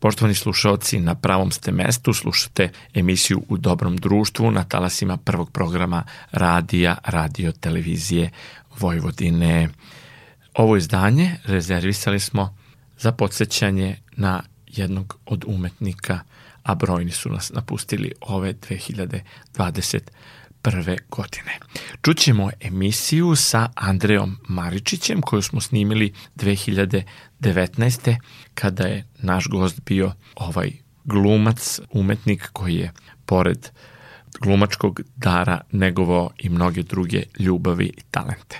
Poštovani slušalci, na pravom ste mestu, slušate emisiju U dobrom društvu na talasima prvog programa radija, radio, televizije Vojvodine. Ovo izdanje rezervisali smo za podsjećanje na jednog od umetnika, a brojni su nas napustili ove 2021. godine. Čućemo emisiju sa Andreom Maričićem koju smo snimili 2019. kada je naš gost bio ovaj glumac, umetnik koji je pored glumačkog dara negovao i mnoge druge ljubavi i talente.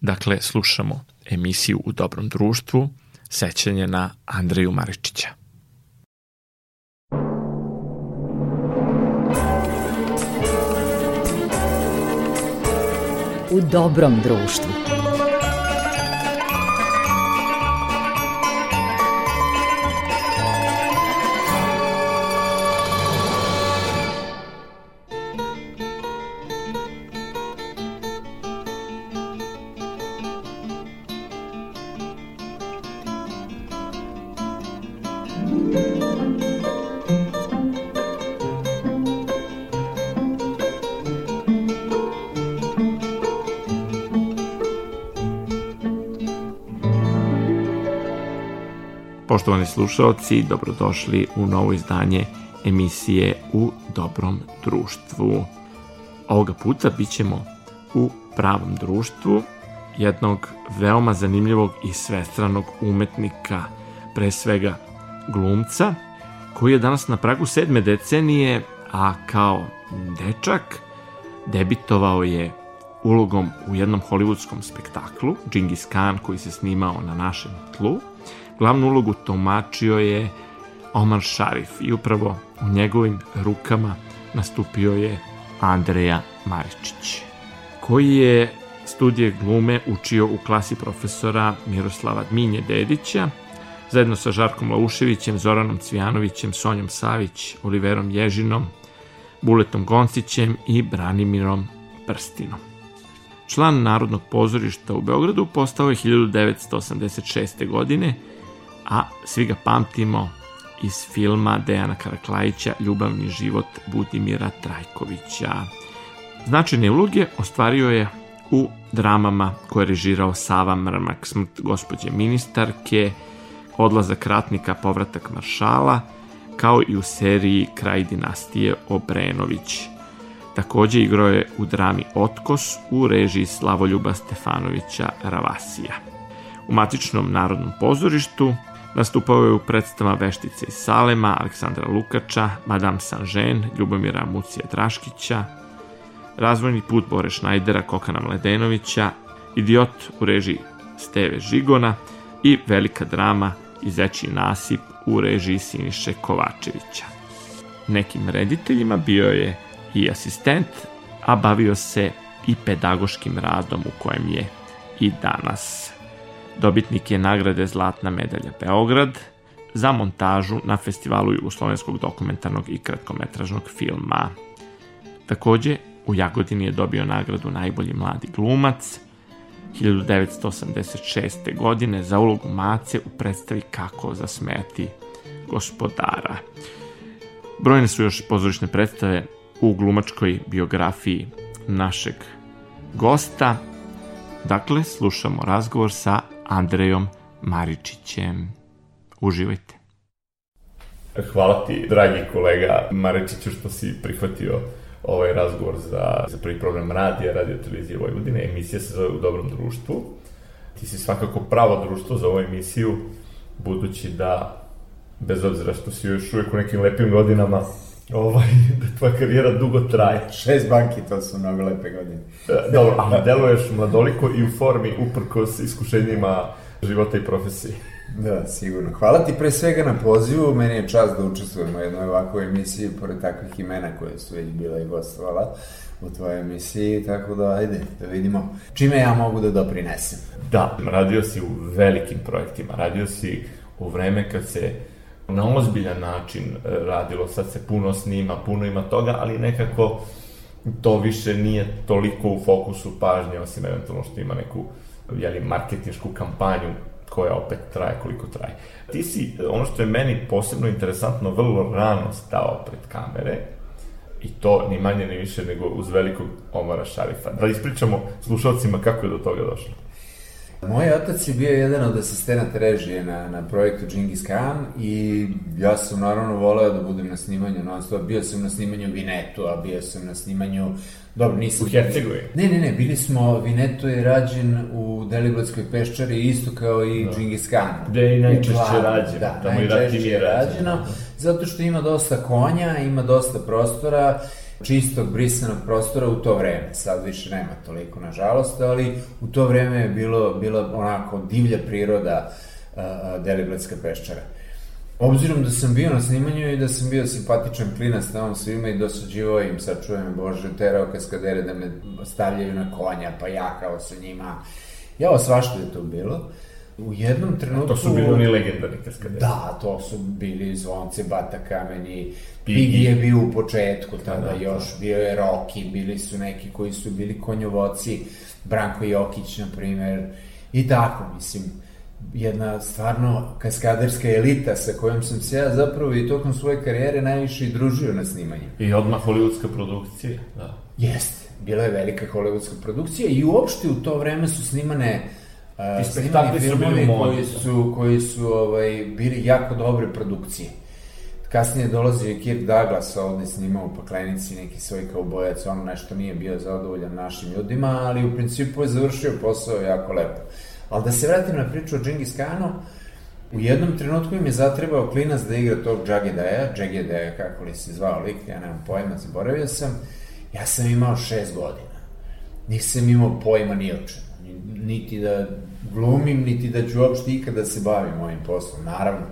Dakle, slušamo emisiju U dobrom društvu, sećanje na Andreju Maričića. U dobrom društvu. Poštovani slušalci, dobrodošli u novo izdanje emisije U dobrom društvu. Ovoga puta bit ćemo u pravom društvu jednog veoma zanimljivog i svestranog umetnika, pre svega glumca, koji je danas na pragu sedme decenije, a kao dečak debitovao je ulogom u jednom hollywoodskom spektaklu, Džingis Khan, koji se snimao na našem tlu, Glavnu ulogu tumačio je Omar Šarif i upravo u njegovim rukama nastupio je Andreja Maričić, koji je studije glume učio u klasi profesora Miroslava Dminje Dedića, zajedno sa Žarkom Lauševićem, Zoranom Cvijanovićem, Sonjom Savić, Oliverom Ježinom, Buletom Goncićem i Branimirom Prstinom. Član Narodnog pozorišta u Beogradu postao je 1986. godine a svi ga pamtimo iz filma Dejana Karaklajića Ljubavni život Budimira Trajkovića. Značajne uloge ostvario je u dramama koje je režirao Sava Mrmak, Smrt gospođe ministarke, Odlazak ratnika, Povratak maršala, kao i u seriji Kraj dinastije Obrenović. Takođe igrao je u drami Otkos u režiji Slavoljuba Stefanovića Ravasija. U matičnom narodnom pozorištu Nastupao je u predstava Veštice iz Salema, Aleksandra Lukača, Madame Saint-Jean, Ljubomira Mucija Draškića, Razvojni put Bore Šnajdera, Kokana Mledenovića, Idiot u režiji Steve Žigona i velika drama Izeći nasip u režiji Siniše Kovačevića. Nekim rediteljima bio je i asistent, a bavio se i pedagoškim radom u kojem je i danas. Dobitnik je nagrade Zlatna medalja Beograd za montažu na festivalu jugoslovenskog dokumentarnog i kratkometražnog filma. Takođe, u Jagodini je dobio nagradu najbolji mladi glumac 1986. godine za ulogu Mace u predstavi Kako zasmeti gospodara. Brojne su još pozorišne predstave u glumačkoj biografiji našeg gosta. Dakle, slušamo razgovor sa Andrejom Maričićem. Uživajte. Hvala ti, dragi kolega Maričiću, što si prihvatio ovaj razgovor za, za prvi program radija, radio televizije Vojvodine. Emisija se zove U dobrom društvu. Ti si svakako pravo društvo za ovu emisiju, budući da, bez obzira što si još uvijek u nekim lepim godinama, ovaj, da tvoja karijera dugo traje. Šest banki, to su mnogo lepe godine. E, dobro, ali deluješ mladoliko i u formi uprkos iskušenjima života i profesije. Da, sigurno. Hvala ti pre svega na pozivu, meni je čast da učestvujem u jednoj ovakvoj emisiji, pored takvih imena koje su već bila i gostovala u tvojoj emisiji, tako da ajde, da vidimo čime ja mogu da doprinesem. Da, radio si u velikim projektima, radio si u vreme kad se na ozbiljan način e, radilo, sad se puno snima, puno ima toga, ali nekako to više nije toliko u fokusu pažnje, osim eventualno što ima neku jeli, marketinšku kampanju koja opet traje koliko traje. Ti si, ono što je meni posebno interesantno, vrlo rano stao pred kamere, i to ni manje ni više nego uz velikog Omara Šarifa. Da ispričamo slušalcima kako je do toga došlo. Moj otac je bio jedan od asistenata režije na, na projektu Džingis Khan i ja sam naravno voleo da budem na snimanju non stop. Bio sam na snimanju Vinetu, a bio sam na snimanju Dobro, nisam... U Hercegovini? Ne, ne, ne, bili smo, Vineto je rađen u Deliblatskoj peščari isto kao i da. Džingis Khan. Gde je najčešće rađeno. Da, tamo najčešće je rađeno, zato što ima dosta konja, ima dosta prostora, čistog, brisanog prostora u to vreme. Sad više nema toliko, nažalost, ali u to vreme je bilo, bila onako divlja priroda uh, Deliblatska peščara. Obzirom da sam bio na snimanju i da sam bio simpatičan klinac tamo svima i dosađivao im, sad čujem, Bože, terao kaskadere da me stavljaju na konja, pa ja kao sa njima. Ja ovo svašto je to bilo. U jednom trenutku... To su bili oni legendarni kaskaderi. Da, to su bili zvonce, bata kameni, Pigi je bio u početku, da, tada da, da, još, bio je Roki, bili su neki koji su bili konjovoci, Branko Jokić, na primer, i tako, mislim jedna stvarno kaskaderska elita sa kojom sam se ja zapravo i tokom svoje karijere najviše i družio na snimanju. I odmah hollywoodska produkcija, da. Jeste, bila je velika hollywoodska produkcija i uopšte u to vreme su snimane uh, snimani filmovi koji su, koji su ovaj, bili jako dobre produkcije. Kasnije dolazi Kirk Douglas ovde snimao u paklenici neki svoj kaubojac, ono nešto nije bio zadovoljan našim ljudima, ali u principu je završio posao jako lepo. Ali da se vratim na priču o Džingis Khanu, u jednom trenutku im je zatrebao klinac da igra tog Džagedaja, Džagedaja kako li se zvao lik, ja nemam pojma, zaboravio sam, ja sam imao šest godina. Nisam imao pojma ni o čemu. Niti da glumim, niti da ću uopšte ikada se bavim ovim poslom, naravno.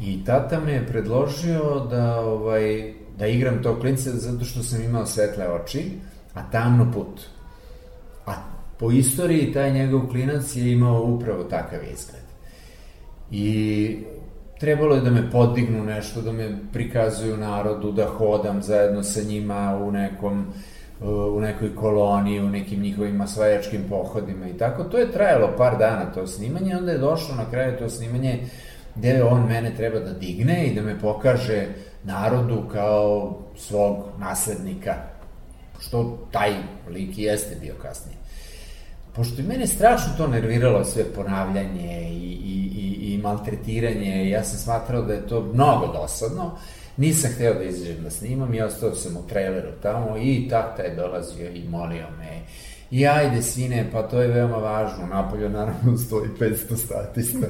I tata me je predložio da, ovaj, da igram tog klinca zato što sam imao svetle oči, a tamno put. A po istoriji taj njegov klinac je imao upravo takav izgled. I trebalo je da me podignu nešto, da me prikazuju narodu, da hodam zajedno sa njima u nekom u nekoj koloniji, u nekim njihovim osvajačkim pohodima i tako. To je trajalo par dana to snimanje, onda je došlo na kraju to snimanje gde on mene treba da digne i da me pokaže narodu kao svog naslednika, što taj lik i jeste bio kasnije pošto je mene strašno to nerviralo sve ponavljanje i, i, i, i maltretiranje, ja sam smatrao da je to mnogo dosadno, nisam hteo da izađem da snimam i ostao sam u traileru tamo i tata je dolazio i molio me I ajde, sine, pa to je veoma važno. Napolju naravno stoji 500 statista.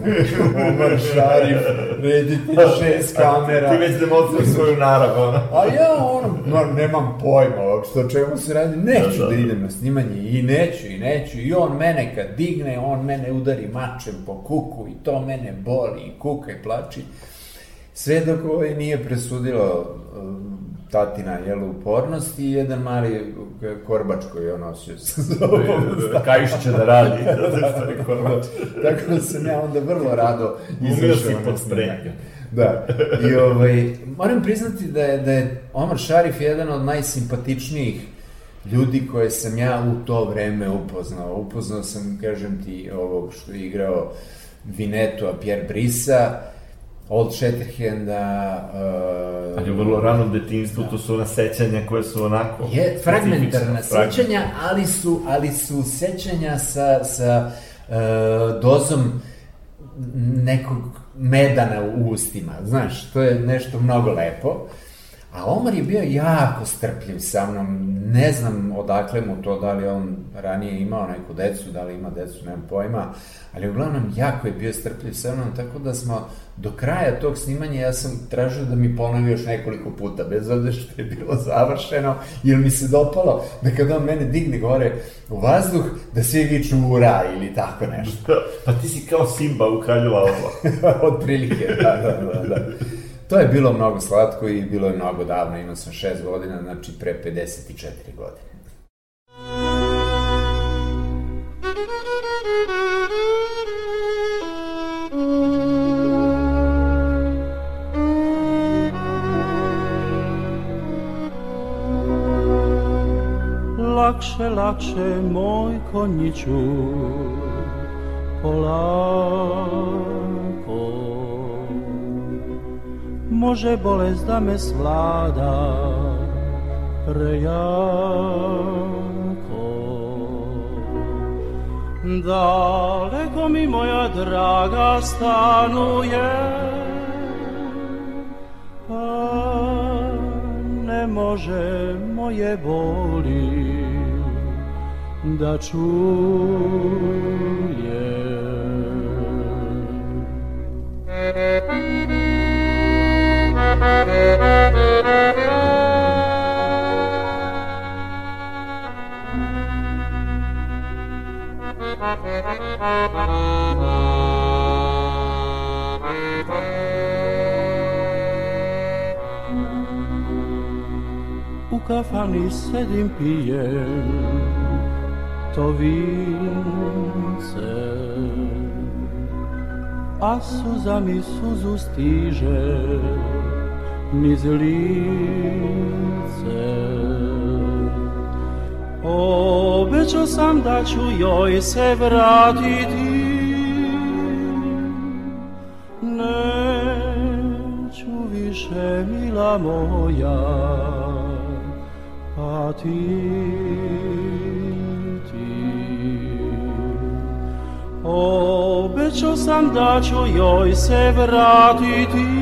Omar Šarif, rediti šest kamera. Ti već demonstruješ svoju narav, ono. A ja, ono, no, nemam pojma uopšte o čemu se radi. Neću da, da. da idem na snimanje i neću, i neću. I on mene kad digne, on mene udari mačem po kuku i to mene boli i kuka i plači. Sve dok ovaj nije presudilo tatina jel, upornost i jedan mali korbač koji je on nosio sa sobom. Kajiš će da radi. da, da, korbač. Tako da sam ja onda vrlo rado izašao. si pod. Da, i ovaj, moram priznati da je, da je Omar Šarif jedan od najsimpatičnijih ljudi koje sam ja u to vreme upoznao. Upoznao sam, kažem ti, ovog što je igrao Vinetu, a Pierre Brisa, Old Shatterhanda... Uh, ali u vrlo ranom detinstvu da. to su ona sećanja koje su onako... Je, fragmentarna sećanja, ali su, ali su sećanja sa, sa uh, dozom nekog medana u ustima, znaš, to je nešto mnogo lepo. A Omar je bio jako strpljiv sa mnom, ne znam odakle mu to, da li on ranije imao neku decu, da li ima decu, nemam pojma, ali uglavnom jako je bio strpljiv sa mnom, tako da smo do kraja tog snimanja ja sam tražio da mi ponovi još nekoliko puta, bez obzira što je bilo završeno, jer mi se dopalo da kada on mene digne gore u vazduh, da svi viču ura ili tako nešto. pa ti si kao Simba u kralju lavova. Od prilike, da, da, da, da. To je bilo mnogo slatko i bilo je mnogo davno, imao sam šest godina, znači pre 54 godine. lakše, lakše moj konjiću polako Može bolest da me svlada. Prejako Daleko mi moja draga stanuje. A ne može moje boli da čuje U kafani sedim pijem to vince. A suza mi suzu stiže niz lice Obećao sam da ću joj se vratiti. Neću više mila moja A ti, ti. Obećao sam da ću joj se vratiti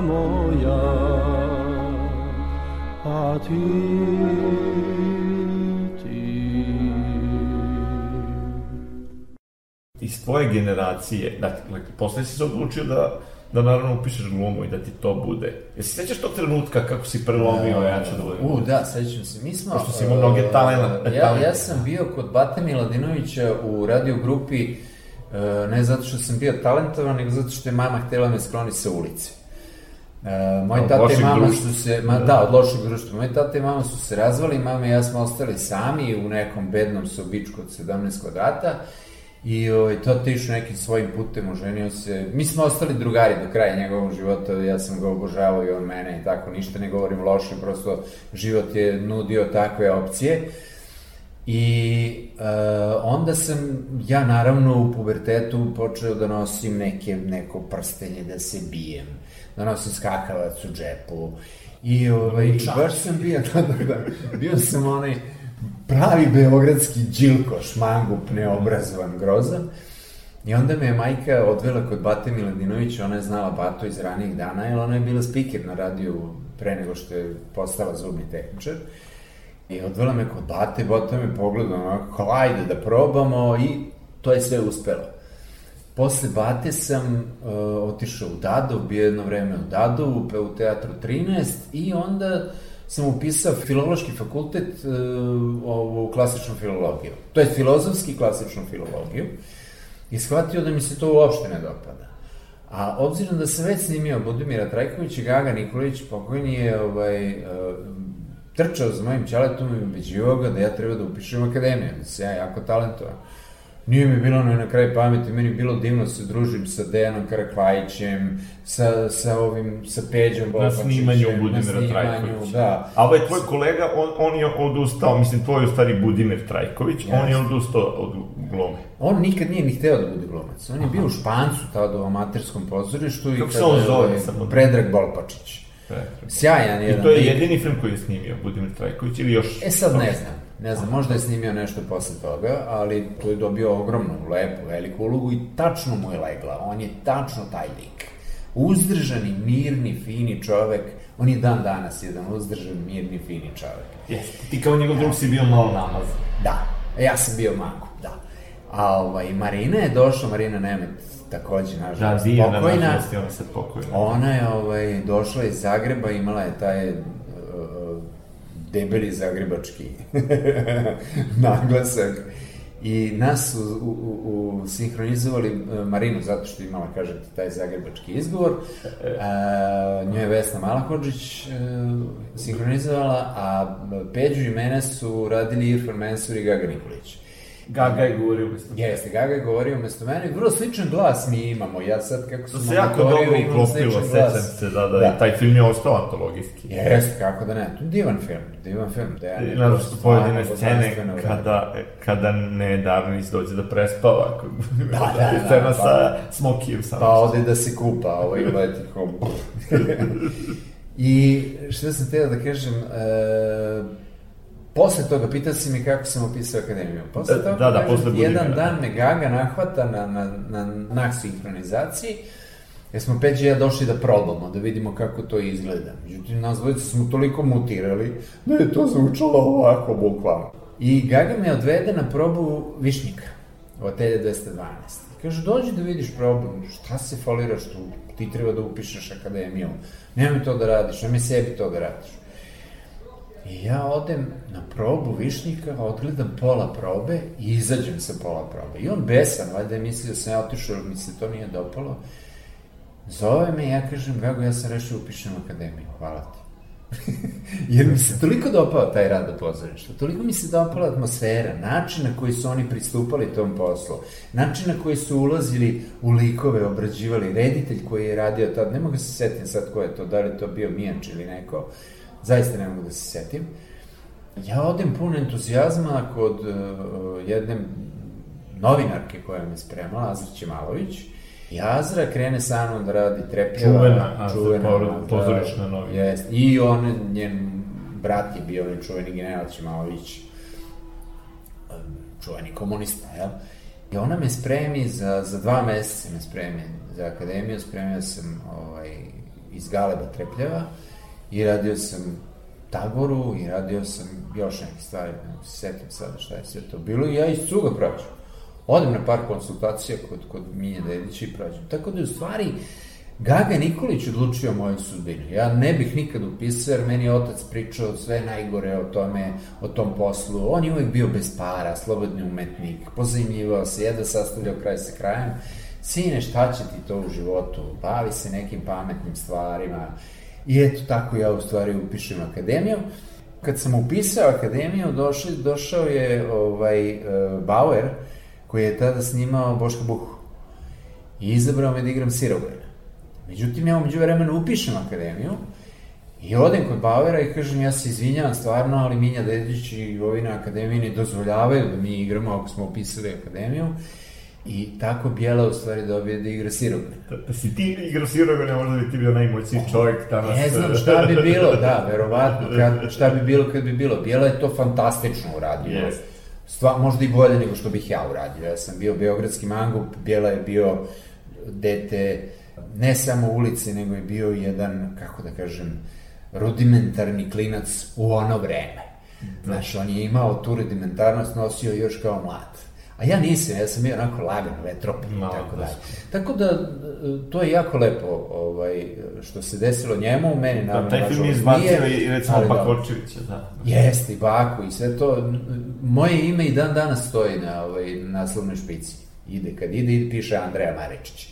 moja A ti, ti iz tvoje generacije, dakle, posle si se odlučio da, da naravno upišeš glumu i da ti to bude. Jesi se sećaš tog trenutka kako si prelomio, ja ću da budem? U, da, sećam se. Mi smo... Pošto si imao mnoge talena- uh, Ja, ja sam bio kod Bate Miladinovića u radio grupi uh, ne zato što sam bio talentovan, nego zato što je mama htjela me skloni sa ulice. Uh, moj Od tata i mama društva. su se, ma, da, od lošeg društva. Moj tata i mama su se razvali, mama i ja smo ostali sami u nekom bednom sobičku od 17 kvadrata i ovaj, tata išao nekim svojim putem, oženio se. Mi smo ostali drugari do kraja njegovog života, ja sam ga obožavao i on mene i tako, ništa ne govorim loše, prosto život je nudio takve opcije. I uh, onda sam ja naravno u pubertetu počeo da nosim neke, neko prstenje da se bijem, da nosim skakavac u džepu i ovaj, i baš sam bio, da, da, da, bio sam onaj pravi beogradski džilko, šmangup, neobrazovan, grozan. I onda me je majka odvela kod Bate Miladinovića, ona je znala Bato iz ranijih dana, jer ona je bila spiker na radiju pre nego što je postala zubni tehničar. I odvela me kod Bate, Bata me pogleda, onako, kao, ajde da probamo i to je sve uspelo. Posle Bate sam uh, otišao u Dadov, bio jedno vreme u Dadovu, pa u Teatru 13 i onda sam upisao filološki fakultet uh, ovu klasičnu filologiju. To je filozofski klasičnu filologiju i shvatio da mi se to uopšte ne dopada. A obzirom da sam već snimio Budimira Trajkovića, Gaga Nikolić, pokojni je ovaj, uh, trčao za mojim čaletom i ubeđivao ga da ja treba da upišem akademiju, da se ja jako talentovan. Nije mi bilo na kraj pameti, meni bilo divno da se družim sa Dejanom Karakvajićem, sa, sa ovim, sa Peđom Na Bobačićem. snimanju na Budimira snimanju, Trajkovića. Da. A ovaj tvoj kolega, on, on je odustao, mislim, tvoj je u stvari Budimir Trajković, on je odustao od glume. On nikad nije ni hteo da bude glumac. On je bio u Špancu tada u amaterskom pozorištu. i Kako se kada on je, zove ovaj, samo? Predrag Bolpačić. Sjajan jedan I to je jedini film koji je snimio Budimir Trajković ili još... E sad ne znam, ne znam, možda je snimio nešto posle toga, ali to je dobio ogromnu, lepu, veliku ulogu i tačno mu je legla, on je tačno taj lik. Uzdržani, mirni, fini čovek, on je dan danas jedan uzdržan, mirni, fini čovek. Jeste, ti kao njegov drug si bio malo namazan. Da, ja sam bio manko, da. A ovaj, Marina je došla, Marina Nemet, takođe, Da, nažalost, divna, pokojna. nažalost, je ona sad pokojna. Ona je ovaj, došla iz Zagreba, imala je taj debeli zagrebački naglasak i nas u, u, u, sinhronizovali uh, Marinu zato što imala, kažete, taj zagrebački izgovor. Uh, nju je Vesna Malahođić uh, sinhronizovala, a Peđu i mene su radili Irfan Mensur i Gaga Nikolić. Gaga je govorio umesto Jeste, Gaga je govorio umesto mene. Vrlo sličan glas mi imamo. Ja sad, kako To se jako dobro uklopilo, sećam se, da, da, Da. taj film je ostao antologijski. Jeste, kako da ne. To je divan film, divan film. Da ja I ne Znaš što pojedine scene božanstveno uradio. kada, kada ne Darnis dođe da prespava, da, da, da, scena pa- sa Smokijem sam. Pa ode da se kupa, ovaj leti kao... I šta sam teo da kažem, e, posle toga, pitao si mi kako sam opisao akademiju. Posle Da, toga, da, da, kažem, posle ti, jedan Budimira, dan me Gaga nahvata na, na, na, na sinhronizaciji, jer smo Peđi i ja došli da probamo, da vidimo kako to izgleda. Međutim, nas dvojica smo toliko mutirali da je to zvučalo ovako, bukvalno. I Gaga me odvede na probu Višnjika, Otelja 212. I kaže, dođi da vidiš probu, šta se foliraš tu, ti treba da upišeš akademiju, nemoj to da radiš, nemoj sebi to da radiš. I ja odem na probu Višnjika, odgledam pola probe i izađem sa pola probe. I on besan, valjda je mislio da sam ja otišao, jer mi se to nije dopalo. Zove me i ja kažem, Gago, ja sam rešio upišem akademiju, hvala ti. Jer mi se toliko dopao taj rad u pozorištu, toliko mi se dopala atmosfera, način na koji su oni pristupali tom poslu, način na koji su ulazili u likove, obrađivali, reditelj koji je radio tad, ne mogu da se setim sad ko je to, da li to bio Mijanč ili neko, zaista ne mogu da se setim. Ja odem pun entuzijazma kod uh, jedne novinarke koja me spremala, Azra Ćemalović, I Azra krene sa mnom da radi trepljeva. Čuvena Azra, po- da, pozorišna novinarka. Jest. I on, njen brat je bio onaj čuveni general Ćemalović, čuveni komunista, jel? I ona me spremi za, za dva meseca me spremi za akademiju, spremio sam ovaj, iz Galeba Trepljeva i radio sam Taboru i radio sam još neke stvari, ne se setim sada šta je sve to bilo i ja iz cuga prođem. Odem na par konsultacija kod, kod Minje Dedića i prođem. Tako da u stvari Gaga Nikolić odlučio moju sudbinu. Ja ne bih nikad upisao, jer meni je otac pričao sve najgore o tome, o tom poslu. On je uvek bio bez para, slobodni umetnik, pozajmljivao se, jedva sastavljao kraj sa krajem. Sine, šta će ti to u životu? Bavi se nekim pametnim stvarima. I eto, tako ja u stvari upišem akademiju. Kad sam upisao akademiju, došao, došao je ovaj, e, Bauer, koji je tada snimao Boška Buhu. I izabrao me da igram Sirogojna. Međutim, ja umeđu vremenu upišem akademiju i odem kod Bauera i kažem, ja se izvinjavam stvarno, ali Minja Dedić i ovi na akademiji ne dozvoljavaju da mi igramo ako smo upisali akademiju. I tako Bijela u stvari dobije da igra Sirogojna. Da, da si ti igrao Sirogane, možda bi ti bio najmoćniji čovjek danas. Ne znam šta bi bilo, da, verovatno, kad, šta bi bilo kad bi bilo. Bijela je to fantastično uradio. Jest. Stva, možda i bolje nego što bih ja uradio. Ja sam bio beogradski mangup, Bijela je bio dete ne samo ulice, nego je bio jedan, kako da kažem, rudimentarni klinac u ono vreme. Znaš, on je imao tu rudimentarnost, nosio još kao mlad. A ja nisam, ja sam bio onako lagan, vetropin i tako da. dalje. Tako da, to je jako lepo ovaj, što se desilo njemu, meni Da, naravno, taj film je izbacio i recimo. Pakočevića, da. Jeste, i Baku i sve to. Moje ime i dan danas stoji na ovaj, naslovnoj špici. Ide kad ide i piše Andreja Marečić.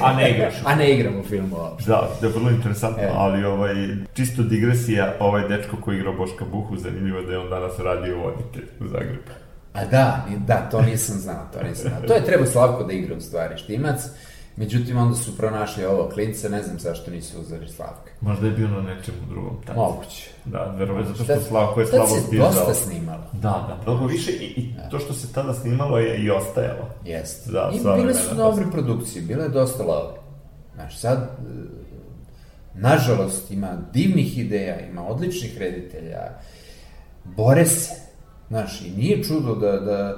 A ne igraš. A ne igram u filmu. Da, da je vrlo interesantno, E. ali ovaj, čisto digresija, ovaj dečko koji igrao Boška Buhu, zanimljivo da je on danas radio voditelj u Zagrebu. A da, da, to nisam znao, to nisam znao. To je treba Slavko da igra u stvari, Štimac. Međutim, onda su pronašli ovo klinca, ne znam zašto nisu uzeli Slavka. Možda je bio na nečemu drugom tad. Moguće. Da, verovatno zato što Slavko je tad slabo se stizao. dosta snimalo. Da, da, mnogo više i, i to što se tada snimalo je i ostajalo. Jeste. Da, I bile vremena su dosta. dobre produkcije, bile je dosta love. Znaš, sad, e, nažalost, ima divnih ideja, ima odličnih reditelja, bore se. Znaš, i nije čudo da, da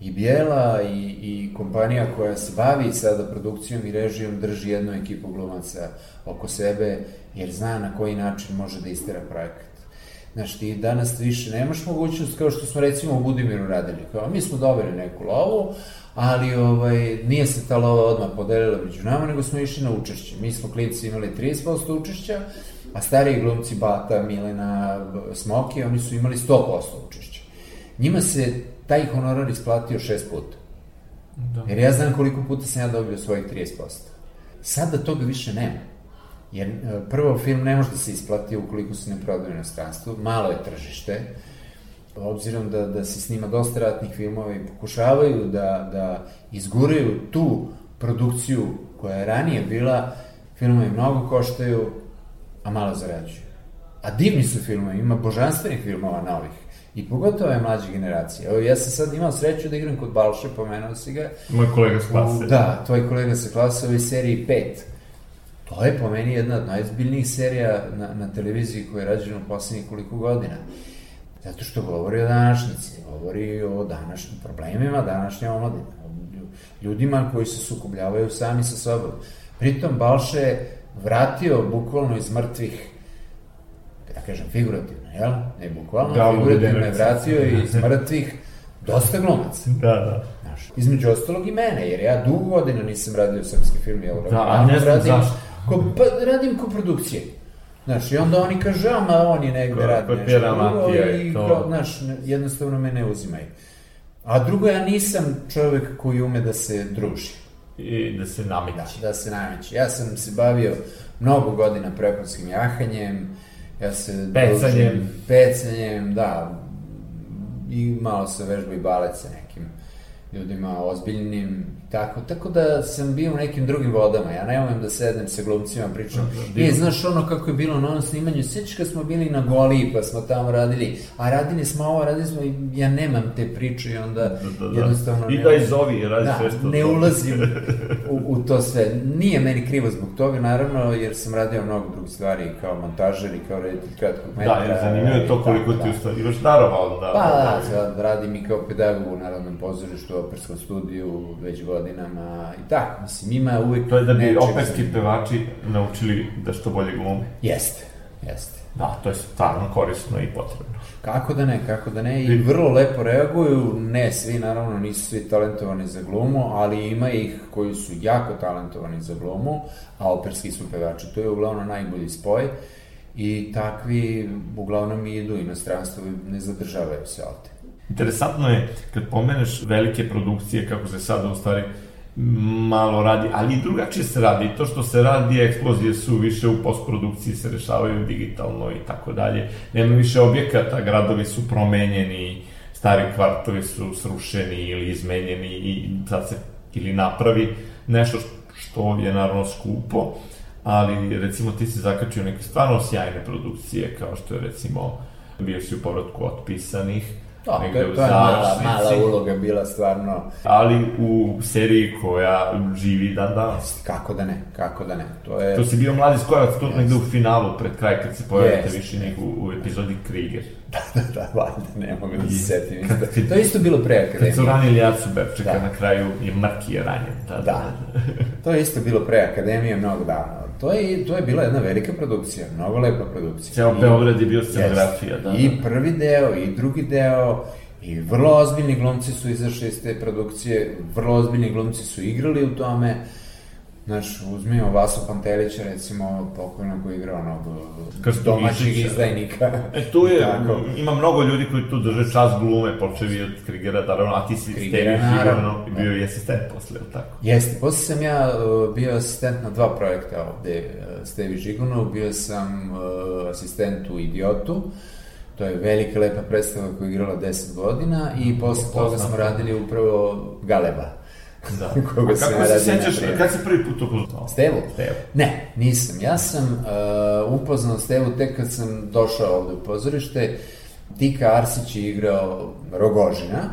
i Bijela i, i kompanija koja se bavi sada produkcijom i režijom drži jednu ekipu glumaca oko sebe, jer zna na koji način može da istera projekat. Znaš, ti danas više nemaš mogućnost, kao što smo recimo u Budimiru radili. Kao, mi smo dobili neku lovu, ali ovaj, nije se ta lova odmah podelila među nama, nego smo išli na učešće. Mi smo klinci imali 30% učešća, a stariji glumci Bata, Milena, Smoki, oni su imali 100% učešća. Njima se taj honorar isplatio šest puta. Da. Jer ja znam koliko puta sam ja dobio svojih 30%. Sada toga više nema. Jer e, prvo film ne može da se isplati ukoliko se ne prodaje u inostranstvu, malo je tržište, obzirom da, da se snima dosta ratnih filmova i pokušavaju da, da izguraju tu produkciju koja je ranije bila, filmovi mnogo koštaju, a malo zarađuju. A divni su filmovi, ima božanstvenih filmova novih. I pogotovo je mlađe generacije. Evo, ja sam sad imao sreću da igram kod Balše, pomenuo si ga. Moj kolega s klase. U, da, tvoj kolega sa klase u ovoj seriji 5. To je po meni jedna od najzbiljnijih serija na, na televiziji koja je rađena u poslednjih koliko godina. Zato što govori o današnjici, govori o današnjim problemima današnje omladine, o ljudima koji se sukobljavaju sami sa sobom. Pritom Balše je vratio bukvalno iz mrtvih da kažem figurativno, jel? Ne bukvalno, Da, figurativno je u vratio iz mrtvih dosta glumaca. Da, da. Znaš, između ostalog i mene, jer ja dugo godina nisam radio srpski film, jel? Da, a ne znam radim, zašto. Ko, pa, radim koprodukcije. Znaš, i onda oni kažu, a ma oni negde radi nešto drugo i i to. kao, znaš, jednostavno me ne uzimaju. A drugo, ja nisam čovek koji ume da se druži. I da se Da, nameći. da se nameći. Ja sam se bavio mnogo godina preponskim jahanjem, ja se... Pecanjem. družim- Pecanjem, da. I malo se vežba i balet sa nekim ljudima ozbiljnim, tako, tako da sam bio u nekim drugim vodama, ja ne umem da sednem sa glumcima, pričam, e, znaš ono kako je bilo na onom snimanju, sjećaš kad smo bili na Goliji, pa smo tamo radili, a radili smo ovo, radili smo, i ja nemam te priče i onda Da, da, da. jednostavno... I da izovi, radi da, sve što... ne ulazim u, u to sve. Nije meni krivo zbog toga, naravno, jer sam radio mnogo drugih stvari kao montažer i kao reditelj kratkog metra. Da, jer zanimljivo je to koliko tako, ti da. imaš darova da... Pa da, sad radim i kao pedagog u Narodnom pozorištu, operskom studiju, već godinama i tako, mislim, ima uvek... To je da bi operski pevači naučili da što bolje glume. Jeste, jeste. Da, to je stvarno korisno i potrebno. Kako da ne, kako da ne, i vrlo lepo reaguju, ne svi, naravno, nisu svi talentovani za glumu, ali ima ih koji su jako talentovani za glumu, a operski su pevači, to je uglavnom najbolji spoj, i takvi uglavnom idu inostranstvo i ne zadržavaju se ovde. Interesantno je kad pomeneš velike produkcije, kako se sada u stvari malo radi, ali i drugačije se radi. To što se radi, eksplozije su više u postprodukciji, se rešavaju digitalno i tako dalje. Nema više objekata, gradovi su promenjeni, stari kvartovi su srušeni ili izmenjeni i sad se ili napravi nešto što je naravno skupo, ali recimo ti si zakačio neke stvarno sjajne produkcije, kao što je recimo bio si u povratku otpisanih, To, to, je- je mala, mala uloga bila stvarno, ali u seriji koja živi dan danas. kako da ne, kako da ne, to je... To si bio mladi skorac tu negde u finalu pred kraj kad se pojavite više njih u, u epizodi Krieger. da, da, valjda, ne mogu da se setim. To je isto bilo pre Kad su akademije. ranili Jacu Bepčeka Da. na kraju i Mrki je ranjen. Da, da, Da, to je isto bilo pre akademije mnogo davno. To je, to je bila jedna velika produkcija, mnogo lepa produkcija. Ceo Beograd je bio scenografija, Jeste. da, da. I prvi deo, i drugi deo, i vrlo ozbiljni glumci su izašli iz te produkcije, vrlo ozbiljni glumci su igrali u tome. Znaš, uzmimo Vasu Pantelića, recimo, pokojno koji je igrao onog domaćeg izdajnika. E, tu je, Tako. ima mnogo ljudi koji tu drže čas glume, počevi od Krigera, naravno, a ti si Krigera, Stevi naravno. Žigano i bio i asistent posle, je li tako? Jeste, posle sam ja uh, bio asistent na dva projekta ovde, uh, Stevi Žigunov, bio sam uh, asistent u Idiotu, to je velika lepa predstava koja je igrala 10 godina i posle toga smo radili upravo Galeba. Da. Koga sam kako se sećaš, prijevodu. kad si prvi put upoznao? Stevu? Stevu. Ne, nisam. Ja sam uh, upoznao Stevu tek kad sam došao ovde u pozorište. Tika Arsić je igrao Rogožina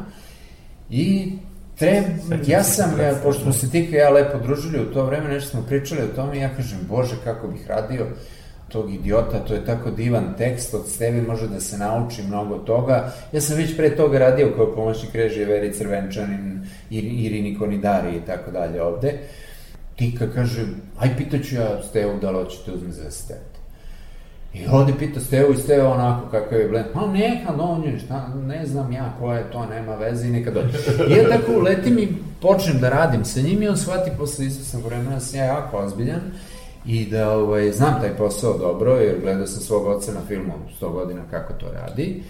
i Treb, ja sam, ja, pošto smo se Tika i ja lepo družili u to vreme, nešto smo pričali o tome i ja kažem, bože, kako bih radio tog idiota, to je tako divan tekst, od Stevi može da se nauči mnogo toga. Ja sam već pre toga radio kao pomoćnik režije Veri Crvenčanin, Ir- Irini Konidari i tako dalje ovde. Tika kaže, aj pitaću ja Stevu da li hoćete uzme za asistent. I ovde pita Stevu i Stevu onako kakav je blend, pa neka dođe, šta, ne znam ja ko je to, nema veze i neka dođe. I ja tako uletim i počnem da radim sa njim i on shvati posle izvesnog vremena da sam ja jako ozbiljan i da ovaj, znam taj posao dobro, jer gledao sam svog oca na filmu 100 godina kako to radi.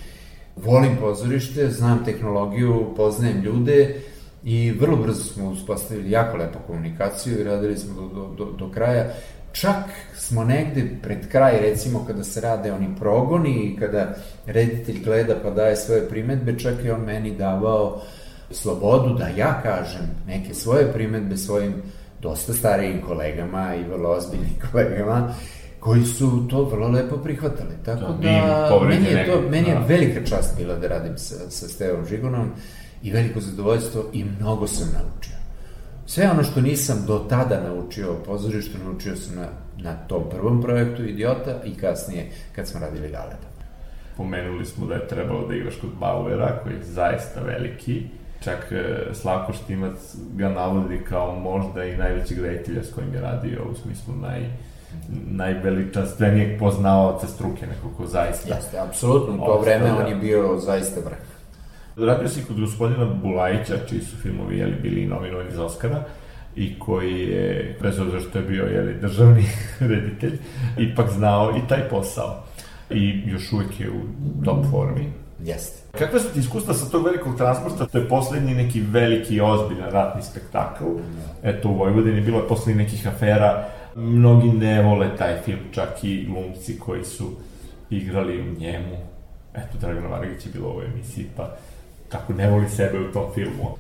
Volim pozorište, znam tehnologiju, poznajem ljude i vrlo brzo smo uspostavili jako lepu komunikaciju i radili smo do, do, do, do kraja. čak smo negde pred kraj, recimo kada se rade oni progoni i kada reditelj gleda pa daje svoje primetbe, čak i on meni davao slobodu da ja kažem neke svoje primetbe svojim dosta starijim kolegama i vrlo ozbiljnim kolegama koji su to vrlo lepo prihvatali. Tako Da, da, meni je, to, meni je da. velika čast bila da radim sa, sa Stevom Žigunom i veliko zadovoljstvo i mnogo sam naučio. Sve ono što nisam do tada naučio o pozorištu, naučio sam na, na tom prvom projektu Idiota i kasnije kad smo radili Galeba. Pomenuli smo da je trebalo da igraš kod Bauera, koji je zaista veliki. Čak e, Slavko Štimac ga navodi kao možda i najvećeg reditelja s kojim je radio, u smislu naj, najveličanstvenijeg poznavaoca struke, neko ko zaista... Jeste, apsolutno, u to vreme on je bio zaista vrh. Radio si kod gospodina Bulajića, čiji su filmovi jeli, bili nominovani za Oscara, i koji je, bez obzira što je bio jeli, državni reditelj, ipak znao i taj posao. I još uvek je u top formi. Jeste. Kakve su ti iskustva sa tog velikog transporta? To je poslednji neki veliki, ozbiljan ratni spektakl. Eto, u Vojvodini bilo je poslednji nekih afera. Mnogi ne vole taj film, čak i glumci koji su igrali u njemu. Eto, Dragana Vargić je bilo u ovoj emisiji, pa tako ne voli sebe u tom filmu.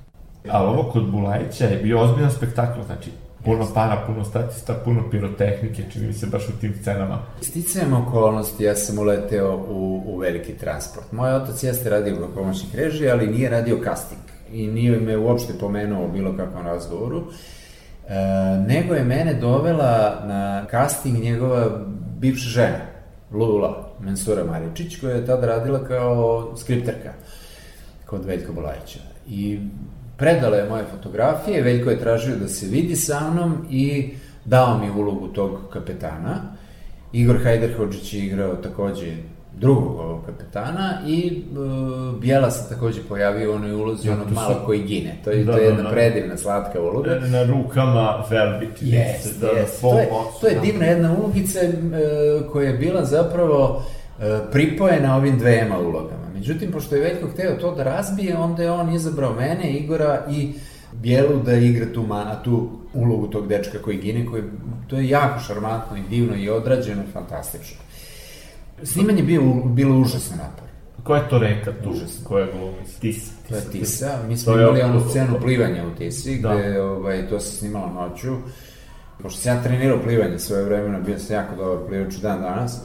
Ali ovo kod Bulajića je bio ozbiljan spektakl, znači puno para, puno statista, puno pirotehnike, čini mi se baš u tim scenama. Sticajem okolnosti, ja sam uleteo u, u veliki transport. Moj otac jeste radio kao pomoćnik režije, ali nije radio casting. I nije me uopšte pomenuo u bilo kakvom razgovoru. E, nego je mene dovela na casting njegova bivša žena, Lula Mensura Maričić, koja je tada radila kao skripterka kod Veljka Bulajića. I predala je moje fotografije, Veljko je tražio da se vidi sa mnom i dao mi ulogu tog kapetana. Igor Hajderhođić je igrao takođe drugog ovog kapetana i uh, Bijela se takođe pojavio u onoj ulozi onog su- malo koji gine. To je, Da, to je da, jedna da. predivna, slatka uloga. Na rukama Velvet. Jes, da, jes. full To je, box, to je da. divna jedna ulogica e, koja je bila zapravo e, pripojena ovim dvema ulogama. Međutim, pošto je Veljko hteo to da razbije, onda je on izabrao mene, Igora i Bijelu da igra tu, ma, tu ulogu tog dečka koji gine, koji, to je jako šarmantno i divno i odrađeno, fantastično. Snimanje je bio, bilo užasno napor. Koja je to reka tu? Užasno. Koja glumi? Tisa. To je Tisa, mi smo je imali onu scenu plivanja u Tisi, Da. gde ovaj, to se snimalo noću. Pošto sam ja trenirao plivanje svoje vremena, bio sam jako dobar plivač dan danas.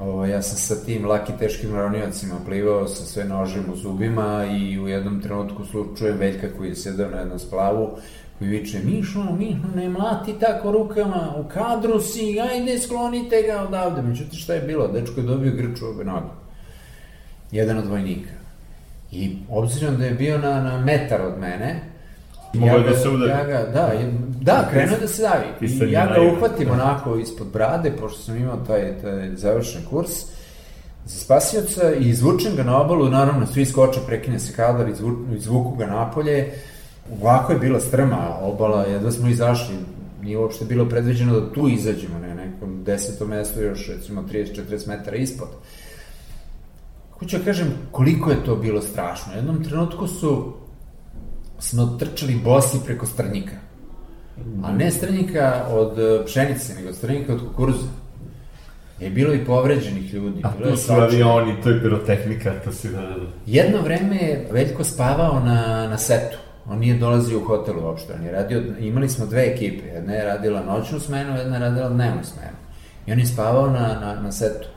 Ovo, ja sam sa tim laki teškim ronioцima plivao sa sve nožem u zubima i u jednom trenutku slučujem Veljka koji je sedao na jednom splavu koji viče Mišo, Mišo, ne mlati tako rukama, u kadru si, ajde sklonite ga odavde. Međutim, šta je bilo? Dečko je dobio grč u obe noge. Jedan od vojnika. I obzirom da je bio na, na metar od mene, Ga- da se udari. Ja ga, da, da, krenuo da se davi. I ja ga uhvatim onako ispod brade, pošto sam imao taj, taj završen kurs za spasioca i izvučem ga na obalu, naravno svi skoče, prekine se kadar, izvu, izvuku ga napolje. Ovako je bila strma obala, jedva smo izašli, nije uopšte bilo predviđeno da tu izađemo, ne, nekom desetom mestu još recimo 30-40 metara ispod. Hoću da kažem koliko je to bilo strašno. U jednom trenutku su smo trčali bosi preko strnjika. A ne strnjika od e, pšenice, nego strnjika od kukuruza. Je bilo i povređenih ljudi. A tu su avioni, to je pirotehnika, to si da... Jedno vreme je Veljko spavao na, na setu. On nije dolazio u hotel uopšte. On je radio, imali smo dve ekipe. Jedna je radila noćnu smenu, jedna je radila dnevnu smenu. I on je spavao na, na, na setu.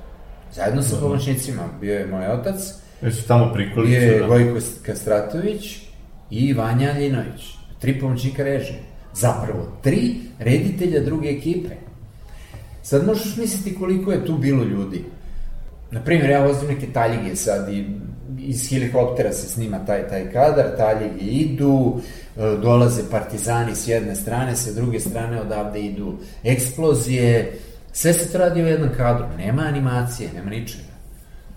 Zajedno sa pomoćnicima. Bio je moj otac, Jer su tamo bio prikolice, je da. Gojko Kastratović i Vanja Aljinović. Tri pomoćnika režije. Zapravo, tri reditelja druge ekipe. Sad možeš misliti koliko je tu bilo ljudi. Naprimjer, ja vozim neke taljige sad i iz helikoptera se snima taj, taj kadar, taljige idu, e, dolaze partizani s jedne strane, sa druge strane odavde idu eksplozije, sve se to radi u jednom kadru, nema animacije, nema ničega.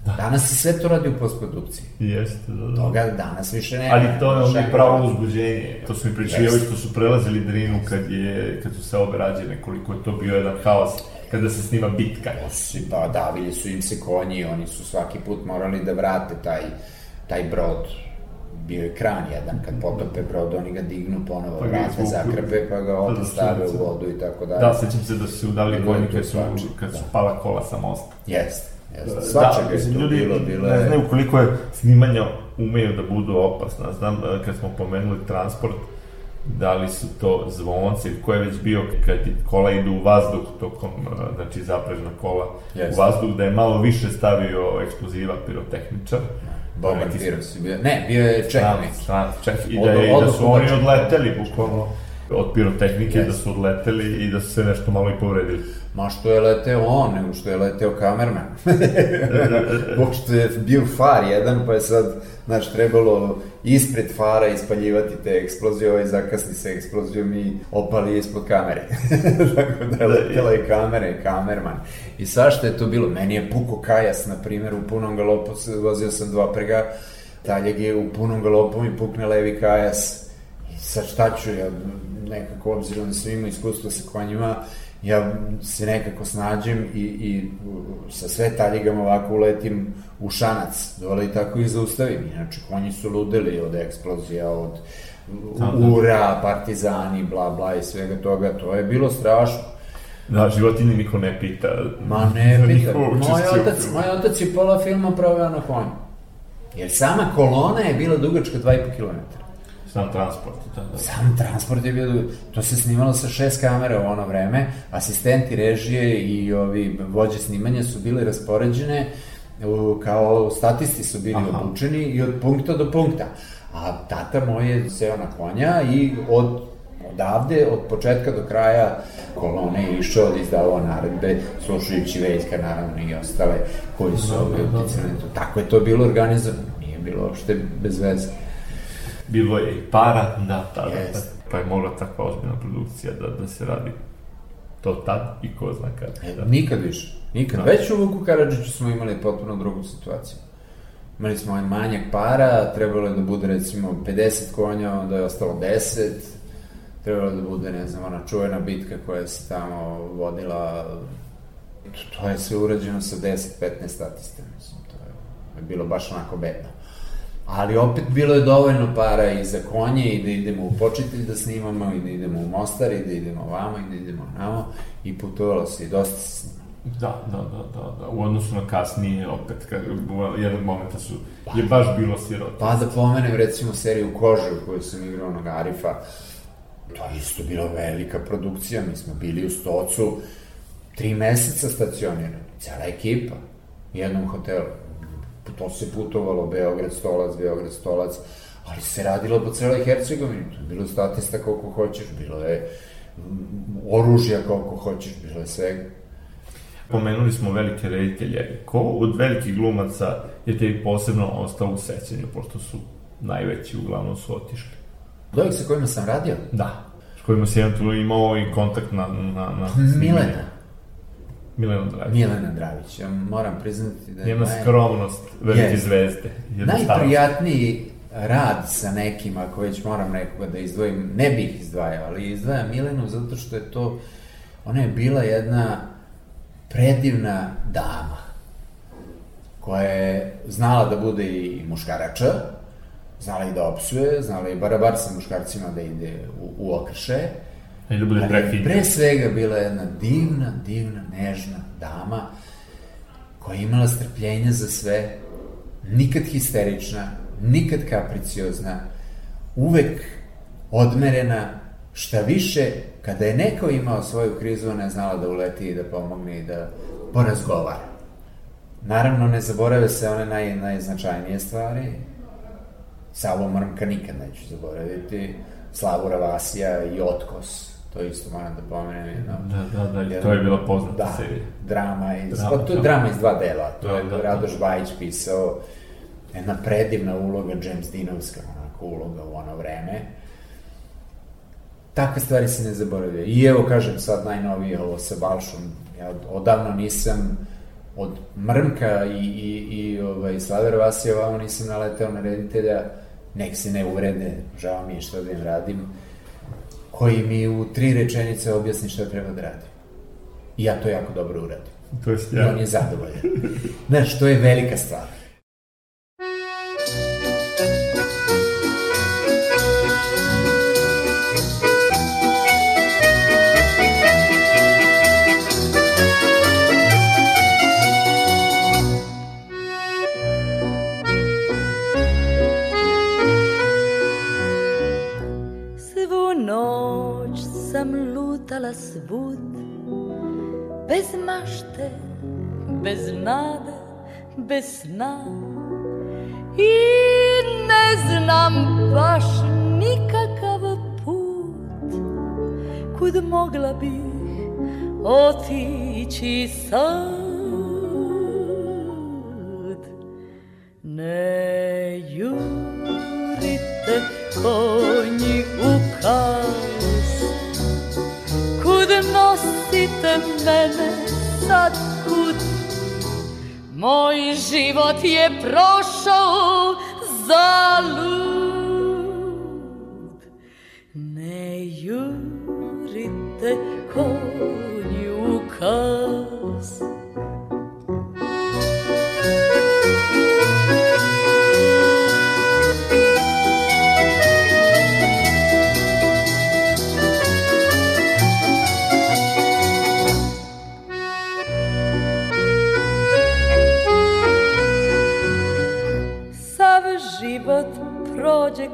Danas se sve to radi u postprodukciji. Jeste, da, da. Toga danas više nema. Ali to je ono pravo uzbuđenje. To su mi pričali ovi što su prelazili Drinu kad, je, kad su se obe rađene, koliko je to bio jedan haos kada se snima bitka. Si, pa davili su im se konji, oni su svaki put morali da vrate taj, taj brod bio je kran jedan, kad potope brod, oni ga dignu ponovo, Pa vrate, zakrpe, pa ga Da, ovde da, stave u vodu i tako dalje. Da, sećam se da su vojni to kad su, kad su da. pala kola sa mosta. Jeste. Svačega je mislim, ljudi bilo, bilo ne znaju koliko je snimanja umeju da budu opasna. Znam, e, kad smo pomenuli transport, da li su to zvonci, ko je već bio kad kola idu u vazduh tokom, e, znači zaprežna kola Jeste. u vazduh, da je malo više stavio eksploziva pirotehničar. Boban Piros bio... Ne, bio je Čeh stranac, Čeh, i Od- da, je, i da su oni odleteli, bukvalno, od pirotehnike, Jeste. da su odleteli i da su se nešto malo i povredili. Ma što je leteo on, nego što je leteo kamerman. Pošto je bio far jedan, pa je sad, znaš, trebalo ispred fara ispaljivati te eksplozije, ovaj zakasni sa eksplozijom i opali ispod kamere. Tako da je letela i kamera i kamerman. I svašta je to bilo. Meni je puko kajas, na primjer, u punom galopu, se- vozio sam dva prega, taljeg je u punom galopu mi pukne levi kajas. I sad šta ću ja, nekako, obzirom da sam imao iskustvo sa konjima, ja se nekako snađem i, i sa sve taljigama ovako uletim u šanac dole i tako ih zaustavim. Inače, konji su ludeli od eksplozija, od ura, partizani, bla, bla i svega toga. To je bilo strašno. Da, životinje niko ne pita. Ma ne, pita. Moj otac, moj otac je pola filma proveo na konju. Jer sama kolona je bila dugačka 2,5 km. Sam transport, da, da. Sam transport je bio. To se snimalo sa šest kamera u ono vreme. Asistenti režije i ovi vođe snimanja su bili raspoređene u, kao statisti su bili Aha. obučeni i od punkta do punkta. A tata moj je seo na konja i od odavde, od početka do kraja kolone je išao da izdavao naredbe, slušajući Veljka, naravno i ostale koji su ovi uticali na to. Tako je to bilo organizovano, nije bilo uopšte bez veze. Bilo je i para, da, tada. Jeste. Pa je mogla takva ozbiljna produkcija da, da se radi to tad i ko zna kad. Da. Nikad više. Nikad. Već u Vuku Karadžiću smo imali potpuno drugu situaciju. Imali smo ovaj manjak para, trebalo je da bude recimo 50 konja, onda je ostalo 10. Trebalo je da bude, ne znam, ona čuvena bitka koja se tamo vodila. To je sve urađeno sa 10-15 statista, mislim. To je, je bilo baš onako bedno. Ali opet bilo je dovoljno para i za konje i da idemo u počitelj da snimamo i da idemo u Mostar i da idemo ovamo i da idemo namo i putovalo se i dosta se snimalo. Da, da, da, da, da. U odnosu na kasnije, opet, kad, jednog momenta su, je baš bilo sirota. Pa da pomenem recimo seriju Kože u kojoj sam igrao onog Arifa, to je isto bila velika produkcija, mi smo bili u Stocu, tri meseca stacionirani, cela ekipa, u jednom hotelu. To se putovalo, Beograd, Stolac, Beograd, Stolac, ali se radilo po celoj Hercegovini, to je bilo statista koliko hoćeš, bilo je mm, oružja koliko hoćeš, bilo je svega. Pomenuli smo velike reditelje. Ko od velikih glumaca je tebi posebno ostao u sećanju, pošto su najveći, uglavnom su otišli? Ovih sa kojima sam radio, Da. S kojima si eventualno imao i kontakt na... na, na Milena, Milena Dragić. Milena Dravić, ja moram priznati da je Njena naj- skromnost, velike Jeste. zvezde. Najprijatniji rad sa nekim, ako već moram nekoga da izdvojim, ne bih izdvajao, ali izdvajam Milenu zato što je to, ona je bila jedna predivna dama koja je znala da bude i muškarača, znala i da opsuje, znala i barabar sa muškarcima da ide u, u okrše, I da bude prekinjen. pre svega bila je jedna divna, divna, nežna dama koja je imala strpljenja za sve, nikad histerična, nikad kapriciozna, uvek odmerena, šta više, kada je neko imao svoju krizu, ona je znala da uleti i da pomogne i da porazgovara. Naravno, ne zaborave se one naj, najznačajnije stvari. Savo Mrmka nikad neću zaboraviti. Slavura Vasija i Otkos. To isto moram da pomenem. Jedno, Da, da, da, to je bila poznata da, serija. drama iz, Drama, pa to je da. drama iz dva dela. To Da, je da, da. Radoš Bajić pisao. Jedna predivna uloga, James Dinovska onako uloga u ono vreme. Takve stvari se ne zaboravljaju. I evo, kažem sad najnovije ovo sa Balšom. Ja odavno nisam od Mrmka i, i, i ovaj, Slaver Vasija ovamo nisam naleteo na reditelja, nek se ne uvrede, žao mi je što da im radim, koji mi u tri rečenice objasni šta treba da radim. I ja to jako dobro uradim. To je I on sjajno. je zadovoljan. Znaš, to je velika stvar. Bez mašte, bez nade, bez sna. I ne znam baš nikakav put Kud mogla bih otići sad. Ne jurite konji u kas Kud nosite mene sad kud? Moj život je prošao zalud Ne jurite konji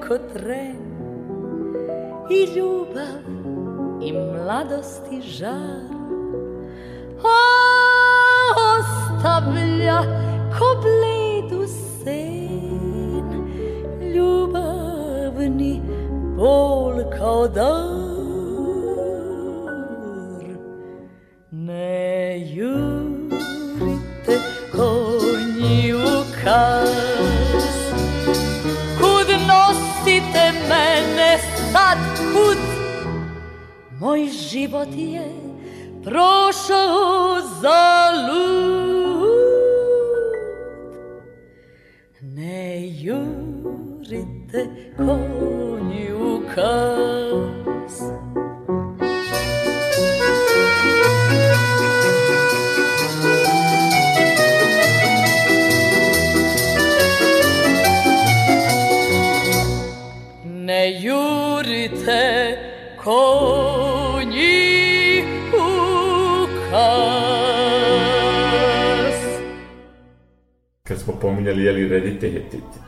prođe ko tren I ljubav i mladost i žar. Ostavlja ko bledu sen Ljubavni bol kao dar život je prošao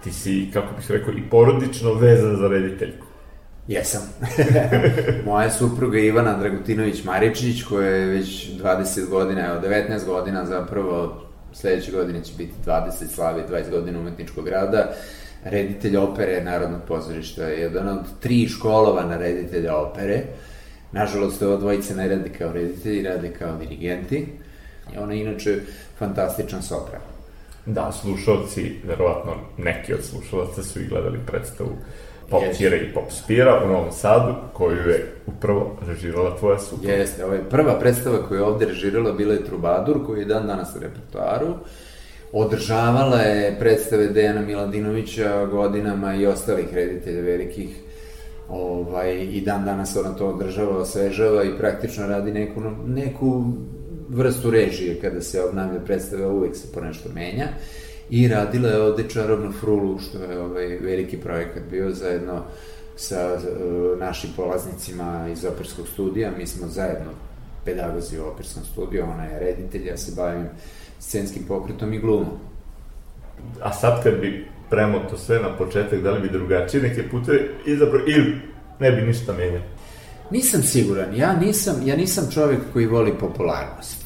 ti, si, kako bih rekao, i porodično vezan za rediteljku. Jesam. Moja supruga Ivana Dragutinović Maričić, koja je već 20 godina, evo 19 godina zapravo, sledeće godine će biti 20, slavi 20 godina umetničkog rada, reditelj opere Narodnog pozorišta, je jedan od tri školovana reditelja opere. Nažalost, ova dvojica ne radi kao reditelji, radi kao dirigenti. Ona je inače fantastičan sopran. Da, slušalci, verovatno neki od slušalaca su i gledali predstavu Pop Jeste. Tira i Pop Spira u Novom Sadu, koju je upravo režirala tvoja supruga. Jeste, ovo je prva predstava koju je ovde režirala bila je Trubadur, koji je dan danas u repertoaru. Održavala je predstave Dejana Miladinovića godinama i ostalih reditelja velikih. Ovaj, I dan danas ona to održava, osvežava i praktično radi neku, neku vrstu režije kada se obnavlja predstava, uvek se po nešto menja. I radila je ovde Čarobnu frulu, što je ovaj veliki projekat bio zajedno sa uh, našim polaznicima iz operskog studija. Mi smo zajedno pedagozi u operskom studiju, ona je reditelj, ja se bavim scenskim pokretom i glumom. A sad kad bi premoto sve na početak, da li bi drugačije neke puteve izabrao ili ne bi ništa menjao? Nisam siguran, ja nisam, ja nisam čovek koji voli popularnost.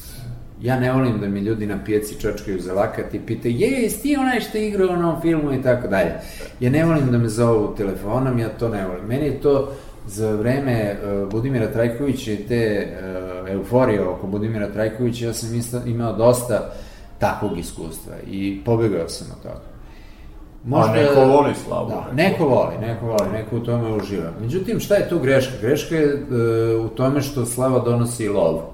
Ja ne volim da mi ljudi na pijaci čačkaju za lakat i pitaju, je, jesi ti onaj što je igrao u onom filmu i tako dalje. Ja ne volim da me zovu telefonom, ja to ne volim. Meni je to za vreme uh, Budimira Trajkovića i te uh, euforije oko Budimira Trajkovića, ja sam isto, imao dosta takvog iskustva i pobegao sam od toga. A neko voli slavu. Da, neko voli, neko voli, neko u tome uživa. Međutim, šta je tu greška? Greška je e, u tome što slava donosi lovu.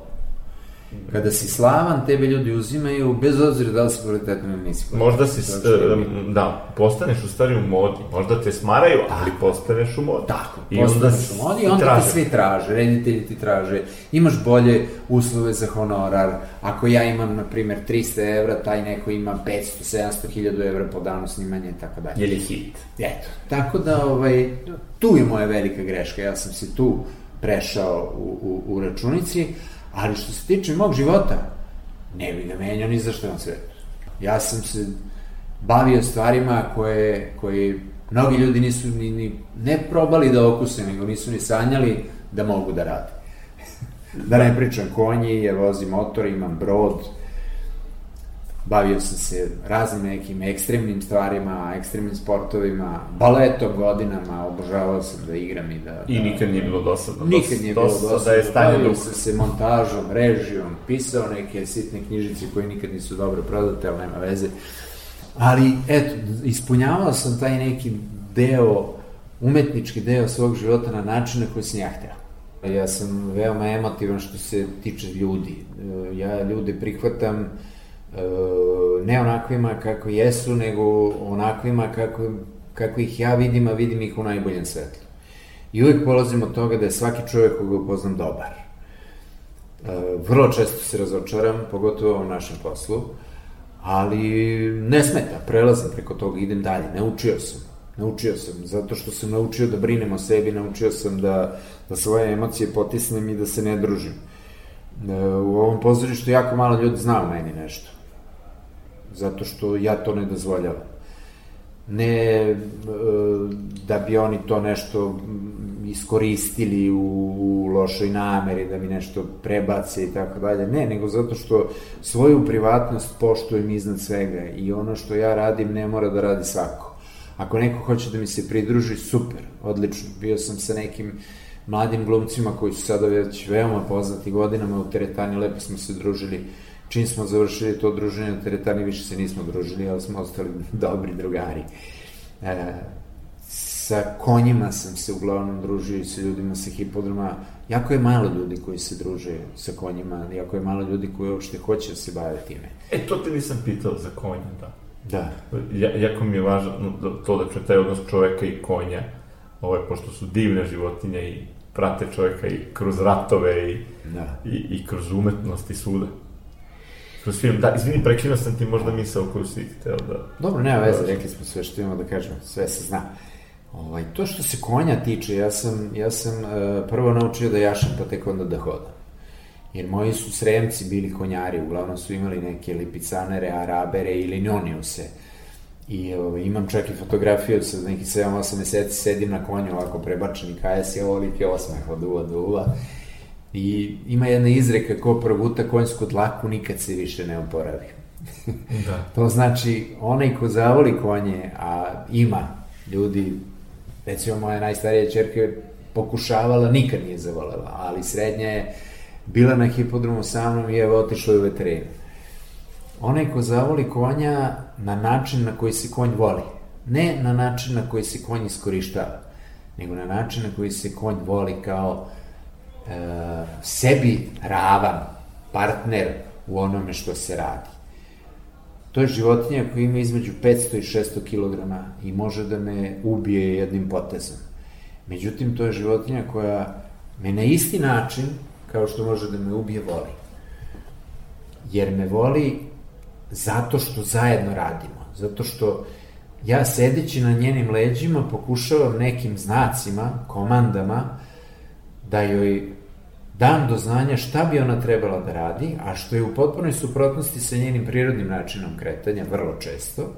Kada si slavan, tebe ljudi uzimaju, bez obzira da li si kvalitetan ili nisi kvalitetan. Možda si, bitno. da, postaneš u stvari u modi. Možda te smaraju, ali postaneš u modi. Tako, I onda postaneš u modi i onda traže. ti svi traže, reditelji ti traže, imaš bolje uslove za honorar, ako ja imam, na primer, 300 evra, taj neko ima 500, 700, 1000 evra po danu snimanja i tako dalje. Je li hit? Eto, tako da, ovaj, tu je moja velika greška, ja sam se tu prešao u, u, u računici, ali što se tiče mog života, ne bi ga menjao ni za što na svetu. Ja sam se bavio stvarima koje, koje Mnogi ljudi nisu ni, ni ne probali da okuse, nego nisu ni sanjali da mogu da rade. da ne pričam konji, jer vozim motor, imam brod, bavio sam se raznim nekim ekstremnim stvarima, ekstremnim sportovima, baletom godinama, obožavao sam da igram i da... I da, nikad nije bilo dosadno. Nikad nije bilo dosadno. Da je stanje bavio sam se montažom, režijom, pisao neke sitne knjižice koje nikad nisu dobro prodate, ali nema veze. Ali, eto, ispunjavao sam taj neki deo, umetnički deo svog života na način na koji sam ja hteo. Ja sam veoma emotivan što se tiče ljudi. Ja ljude prihvatam ne onakvima kako jesu, nego onakvima kako, kako ih ja vidim, a vidim ih u najboljem svetlu. I uvek polazim od toga da je svaki čovjek koga upoznam dobar. E, vrlo često se razočaram, pogotovo u našem poslu, ali ne smeta, prelazim preko toga, idem dalje, naučio sam. Naučio sam, zato što sam naučio da brinem o sebi, naučio sam da, da svoje emocije potisnem i da se ne družim. E, u ovom pozorištu jako malo ljudi zna o meni nešto. Zato što ja to ne dozvoljavam. Ne e, da bi oni to nešto iskoristili u, lošoj nameri, da mi nešto prebace i tako dalje. Ne, nego zato što svoju privatnost poštujem iznad svega i ono što ja radim ne mora da radi svako. Ako neko hoće da mi se pridruži, super, odlično. Bio sam sa nekim mladim glumcima koji su sada već veoma poznati godinama u teretani, lepo smo se družili. Čim smo završili to druženje na teretani, više se nismo družili, ali smo ostali dobri drugari. E, sa konjima sam se uglavnom družio i sa ljudima sa hipodroma. Jako je malo ljudi koji se druže sa konjima, jako je malo ljudi koji uopšte hoće da se bave time. E, to te nisam pitao za konja, da. Da. Ja, jako mi je važno da- to da će taj odnos čoveka i konja, ovaj, pošto su divne životinje i prate čoveka i kroz ratove i, Da. i, i kroz umetnost i svuda. Kroz film, da, izvini, prekinuo sam ti možda misao koju si hteo da... Dobro, nema veze, rekli smo sve što imamo da kažemo, sve se zna. Ovaj, to što se konja tiče, ja sam, ja sam uh, prvo naučio da jašem, pa tek onda da hodam. Jer moji su sremci bili konjari, uglavnom su imali neke lipicanere, arabere ili noniuse. I ovaj, imam čak i fotografiju sa nekih 7-8 meseci, sedim na konju ovako prebačeni kajas i ovolike osmeh od uva do uva. I ima jedna izreka, ko proguta konjsku dlaku, nikad se više ne oporavi. Da. To znači, onaj ko zavoli konje, a ima ljudi, recimo moja najstarija čerka je pokušavala, nikad nije zavolela, ali srednja je bila na hipodromu sa mnom i evo otišla je u veterinu. Onaj ko zavoli konja na način na koji se konj voli, ne na način na koji se konj iskorištava, nego na način na koji se konj voli kao sebi ravan partner u onome što se radi. To je životinja koja ima između 500 i 600 kg i može da me ubije jednim potezom. Međutim, to je životinja koja me na isti način, kao što može da me ubije, voli. Jer me voli zato što zajedno radimo. Zato što ja sedeći na njenim leđima pokušavam nekim znacima, komandama, da joj dam do znanja šta bi ona trebala da radi, a što je u potpunoj suprotnosti sa njenim prirodnim načinom kretanja, vrlo često,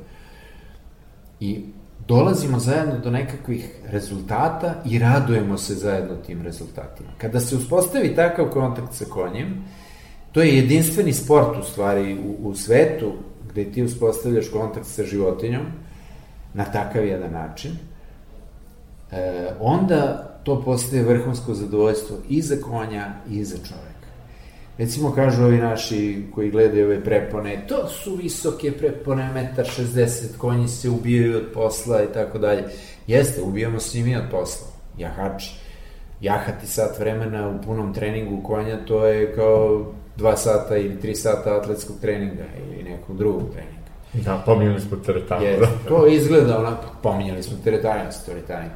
i dolazimo zajedno do nekakvih rezultata i radujemo se zajedno tim rezultatima. Kada se uspostavi takav kontakt sa konjem, to je jedinstveni sport u stvari u, u svetu gde ti uspostavljaš kontakt sa životinjom na takav jedan način, e, onda to postaje vrhunsko zadovoljstvo i za konja i za čoveka. Recimo kažu ovi naši koji gledaju ove prepone, to su visoke prepone, metar 60, konji se ubijaju od posla i tako dalje. Jeste, ubijamo se i mi od posla. Jahači. Jahati sat vremena u punom treningu konja, to je kao dva sata ili tri sata atletskog treninga ili nekog drugog treninga. Da, pominjali smo teretanu. Je, Da. to izgleda onako, pominjali smo sam teretane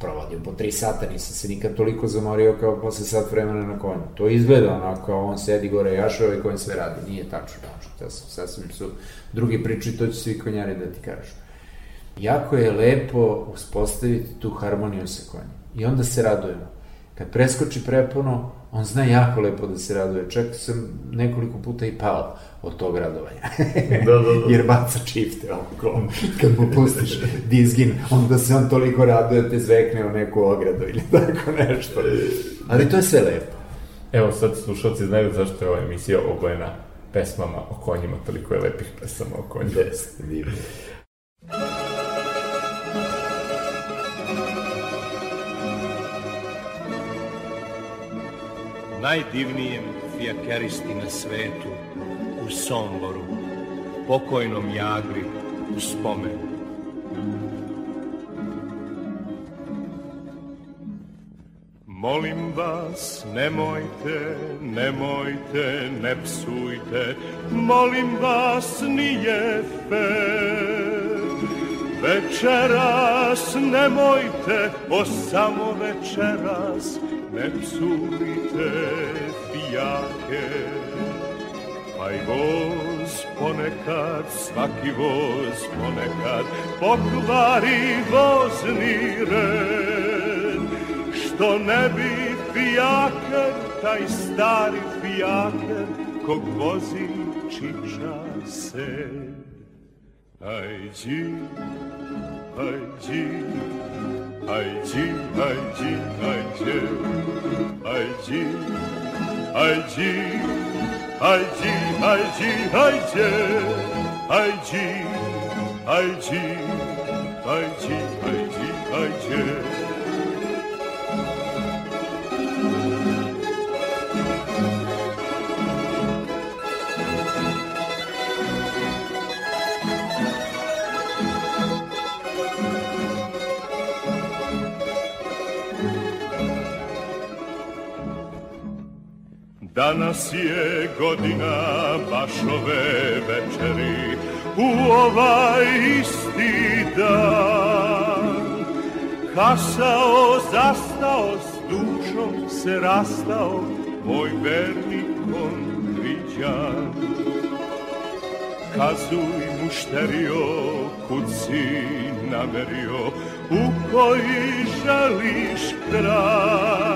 provodio po tri sata, nisam se nikad toliko zamorio kao posle sat vremena na konju. To izgleda onako, kao on sedi gore jašao i konj sve radi. Nije tačno, tačno. To su, sasvim su drugi priči, to će svi konjari da ti kažu. Jako je lepo uspostaviti tu harmoniju sa konjem. I onda se radujemo. Kad preskoči prepono, on zna jako lepo da se raduje. Čak sam nekoliko puta i pao od tog radovanja. Da, da, da. Jer baca čifte oko. Kad mu pustiš dizgin, onda se on toliko raduje da te zvekne u neku ogradu ili tako nešto. Ali to je sve lepo. Evo sad slušalci znaju zašto je ova emisija obojena pesmama o konjima, toliko je lepih pesama o konjima. Jeste, divno. najdivnijem fijakeristi na svetu, u Somboru, pokojnom Jagri, u spomen. Molim vas, nemojte, nemojte, ne psujte, molim vas, nije fer. Večeras nemojte, o samo večeras, ne psujte fijake. ai voz ponekad, svaki voz ponekad pokvari vozni red. Što ne bi fijaker, taj stari fijaker, kog vozi čiča se. Aj dži, aj dži, aj dži, aj dži, aj dži, aj dži, aj dži, 爱情爱情爱情爱情爱情爱情爱情爱情。Danas je godina baš ove večeri u ovaj isti dan. Kasao, zastao, s dušom se rastao, moj verni konviđan. Kazuj mušterio, si namerio, u koji želiš kraj.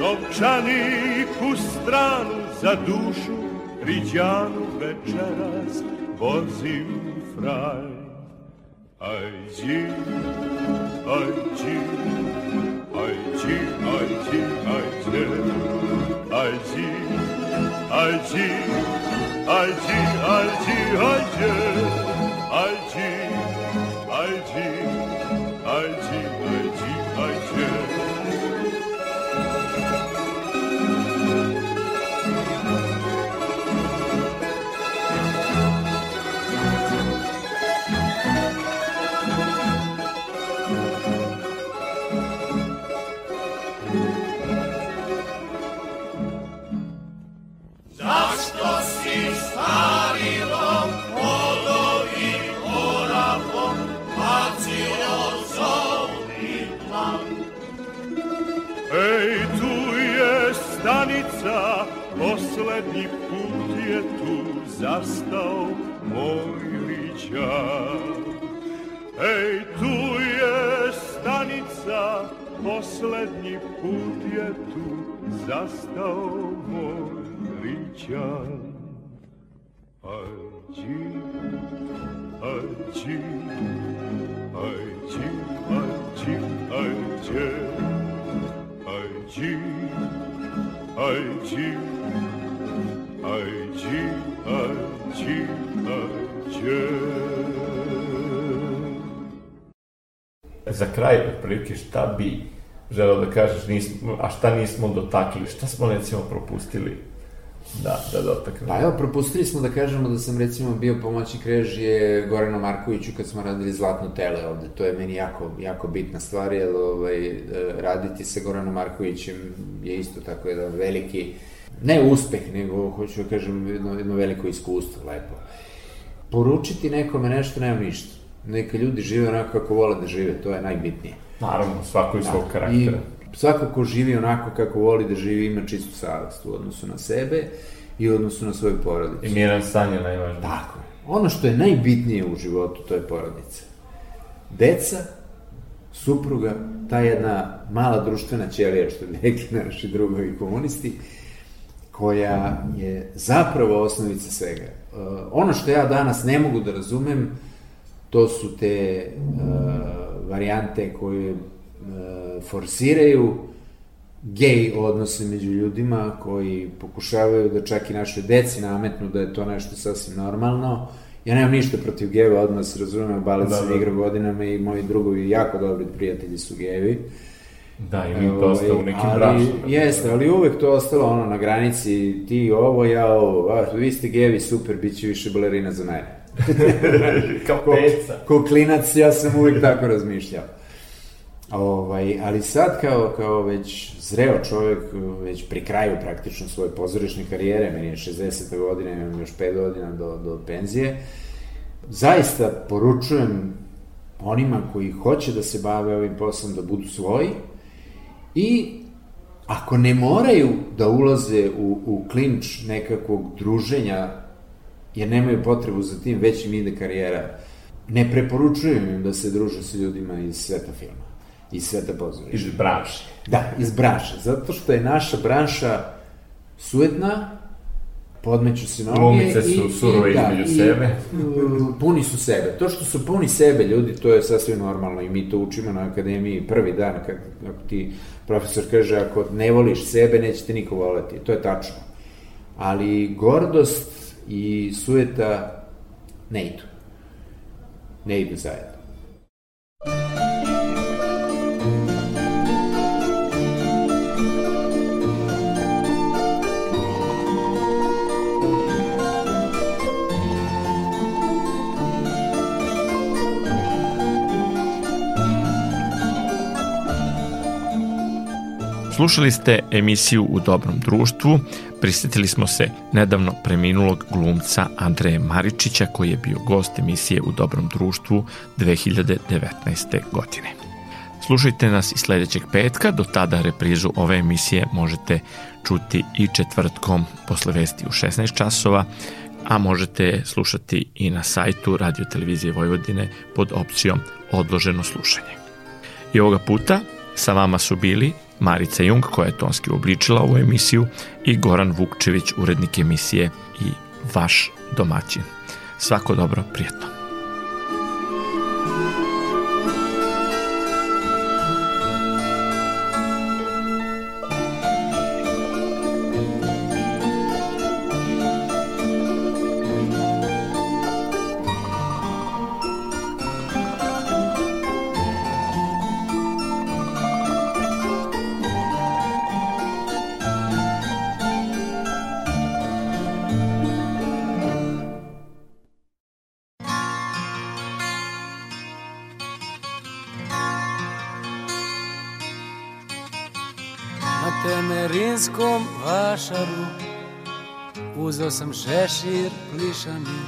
Novčanik u stranu za dušu, Riđanu večeras vozim fraj. Ajđi, ajđi, ajđi, ajđi, ajđe, ajđi, ajđi, ajđi, ajđi, ajđi, ajđi, poslednji put je tu zastao moj riđak. Ej, tu je stanica, poslednji put je tu zastao moj riđak. Ajđi, ajđi, ajđi, ajđi, ajđi, ajđi, ajđi, ajđi. Za kraj, otprilike, šta bi želeo da kažeš, nismo, a šta nismo dotakli, šta smo recimo propustili da, da dotaknemo? Pa evo, propustili smo da kažemo da sam recimo bio pomoćnik režije Gorana Markoviću kad smo radili Zlatno tele ovde. To je meni jako, jako bitna stvar, jer ovaj, e, raditi sa Goranom Markovićem je isto tako jedan veliki, ne uspeh, nego, hoću da kažem, jedno, jedno veliko iskustvo, lepo. Poručiti nekome nešto, nema ništa. Neka ljudi žive onako kako vole da žive, to je najbitnije. Naravno, svako iz svog Da. karaktera. I svako ko živi onako kako voli da živi ima čistu savest u odnosu na sebe i u odnosu na svoju porodicu. I miran san je najvažniji. Tako je. Ono što je najbitnije u životu, to je porodica. Deca, supruga, ta jedna mala društvena ćelija, što bi rekli naši drugovi komunisti, koja je zapravo osnovica svega. Uh, ono što ja danas ne mogu da razumem, to su te uh, varijante koje uh, forsiraju gej odnose među ljudima koji pokušavaju da čak i naše deci nametnu da je to nešto sasvim normalno. Ja nemam ništa protiv gejeva, odmah se razumem, balet da, da. igra godinama i moji drugovi jako dobri prijatelji su gejevi. Da, ili to ostalo u nekim brašnom. Jeste, ali uvek to ostalo ono na granici, ti ovo, ja ovo, a, vi ste gejevi, super, bit će više balerina za mene. Kao peca. Ko, ko klinac, ja sam uvek tako razmišljao. Ovaj, ali sad kao, kao već zreo čovjek, već pri kraju praktično svoje pozorišne karijere, meni je 60. godina, imam još 5 godina do, do penzije, zaista poručujem onima koji hoće da se bave ovim poslom da budu svoji i ako ne moraju da ulaze u, u klinč nekakvog druženja, jer nemaju potrebu za tim, već im ide karijera, ne preporučujem im da se druže sa ljudima iz sveta filma iz sveta pozorišta. Iz branše. Da, iz branše. Zato što je naša branša suetna, podmeću se noge. Glumice su surove da, između i, sebe. puni su sebe. To što su puni sebe ljudi, to je sasvim normalno i mi to učimo na akademiji prvi dan, kad, ako ti profesor kaže, ako ne voliš sebe, neće te niko voleti. To je tačno. Ali gordost i sueta ne idu. Ne idu zajedno. Slušali ste emisiju U dobrom društvu. Prisetili smo se nedavno preminulog glumca Andreje Maričića koji je bio gost emisije U dobrom društvu 2019. godine. Slušajte nas i sledećeg petka, do tada reprizu ove emisije možete čuti i četvrtkom posle vesti u 16 časova, a možete slušati i na sajtu Radio Televizije Vojvodine pod opcijom Odloženo slušanje. I ovoga puta sa vama su bili Marica Jung, koja je tonski obličila ovu emisiju, i Goran Vukčević, urednik emisije i vaš domaćin. Svako dobro, prijetno. Šešir plišani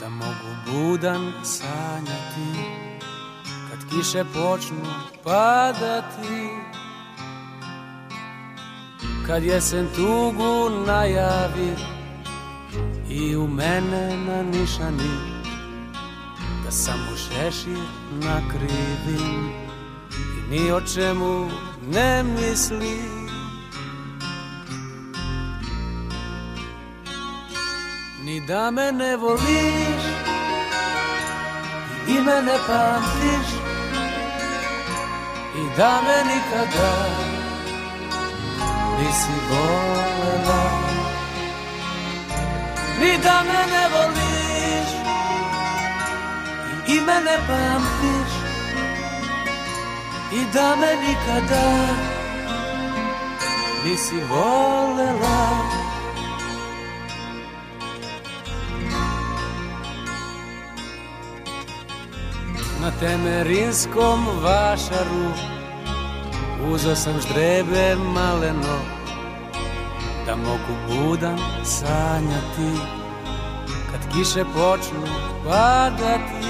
Da mogu budan sanjati. Kad kiše počnu padati Kad jesen tugu najavi I u mene na nišani Da samo šešir nakrivim I ni o čemu ne mislim da me ne voliš I me ne pamtiš I da me nikada Nisi volela Ni da me ne voliš I ime ne pamtiš I da me nikada Nisi volela na temerinskom vašaru. Uzo sam ždrebe maleno Da mogu budan sanjati. Kad kiše počnu padati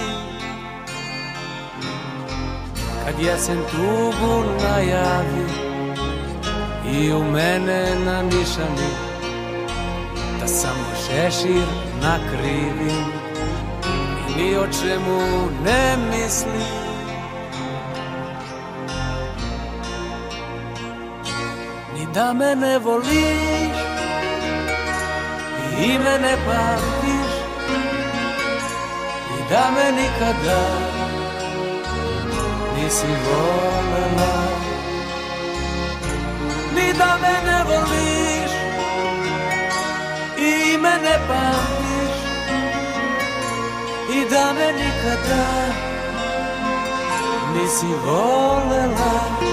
Kad jesen tugu najavi I u mene na nišani Da samo šešir nakrivim ni o čemu ne misli. Ni da me ne voliš i me ne pamtiš I da me nikada nisi volela. Ni da me ne voliš i me ne pamtiš i da me nikada nisi volela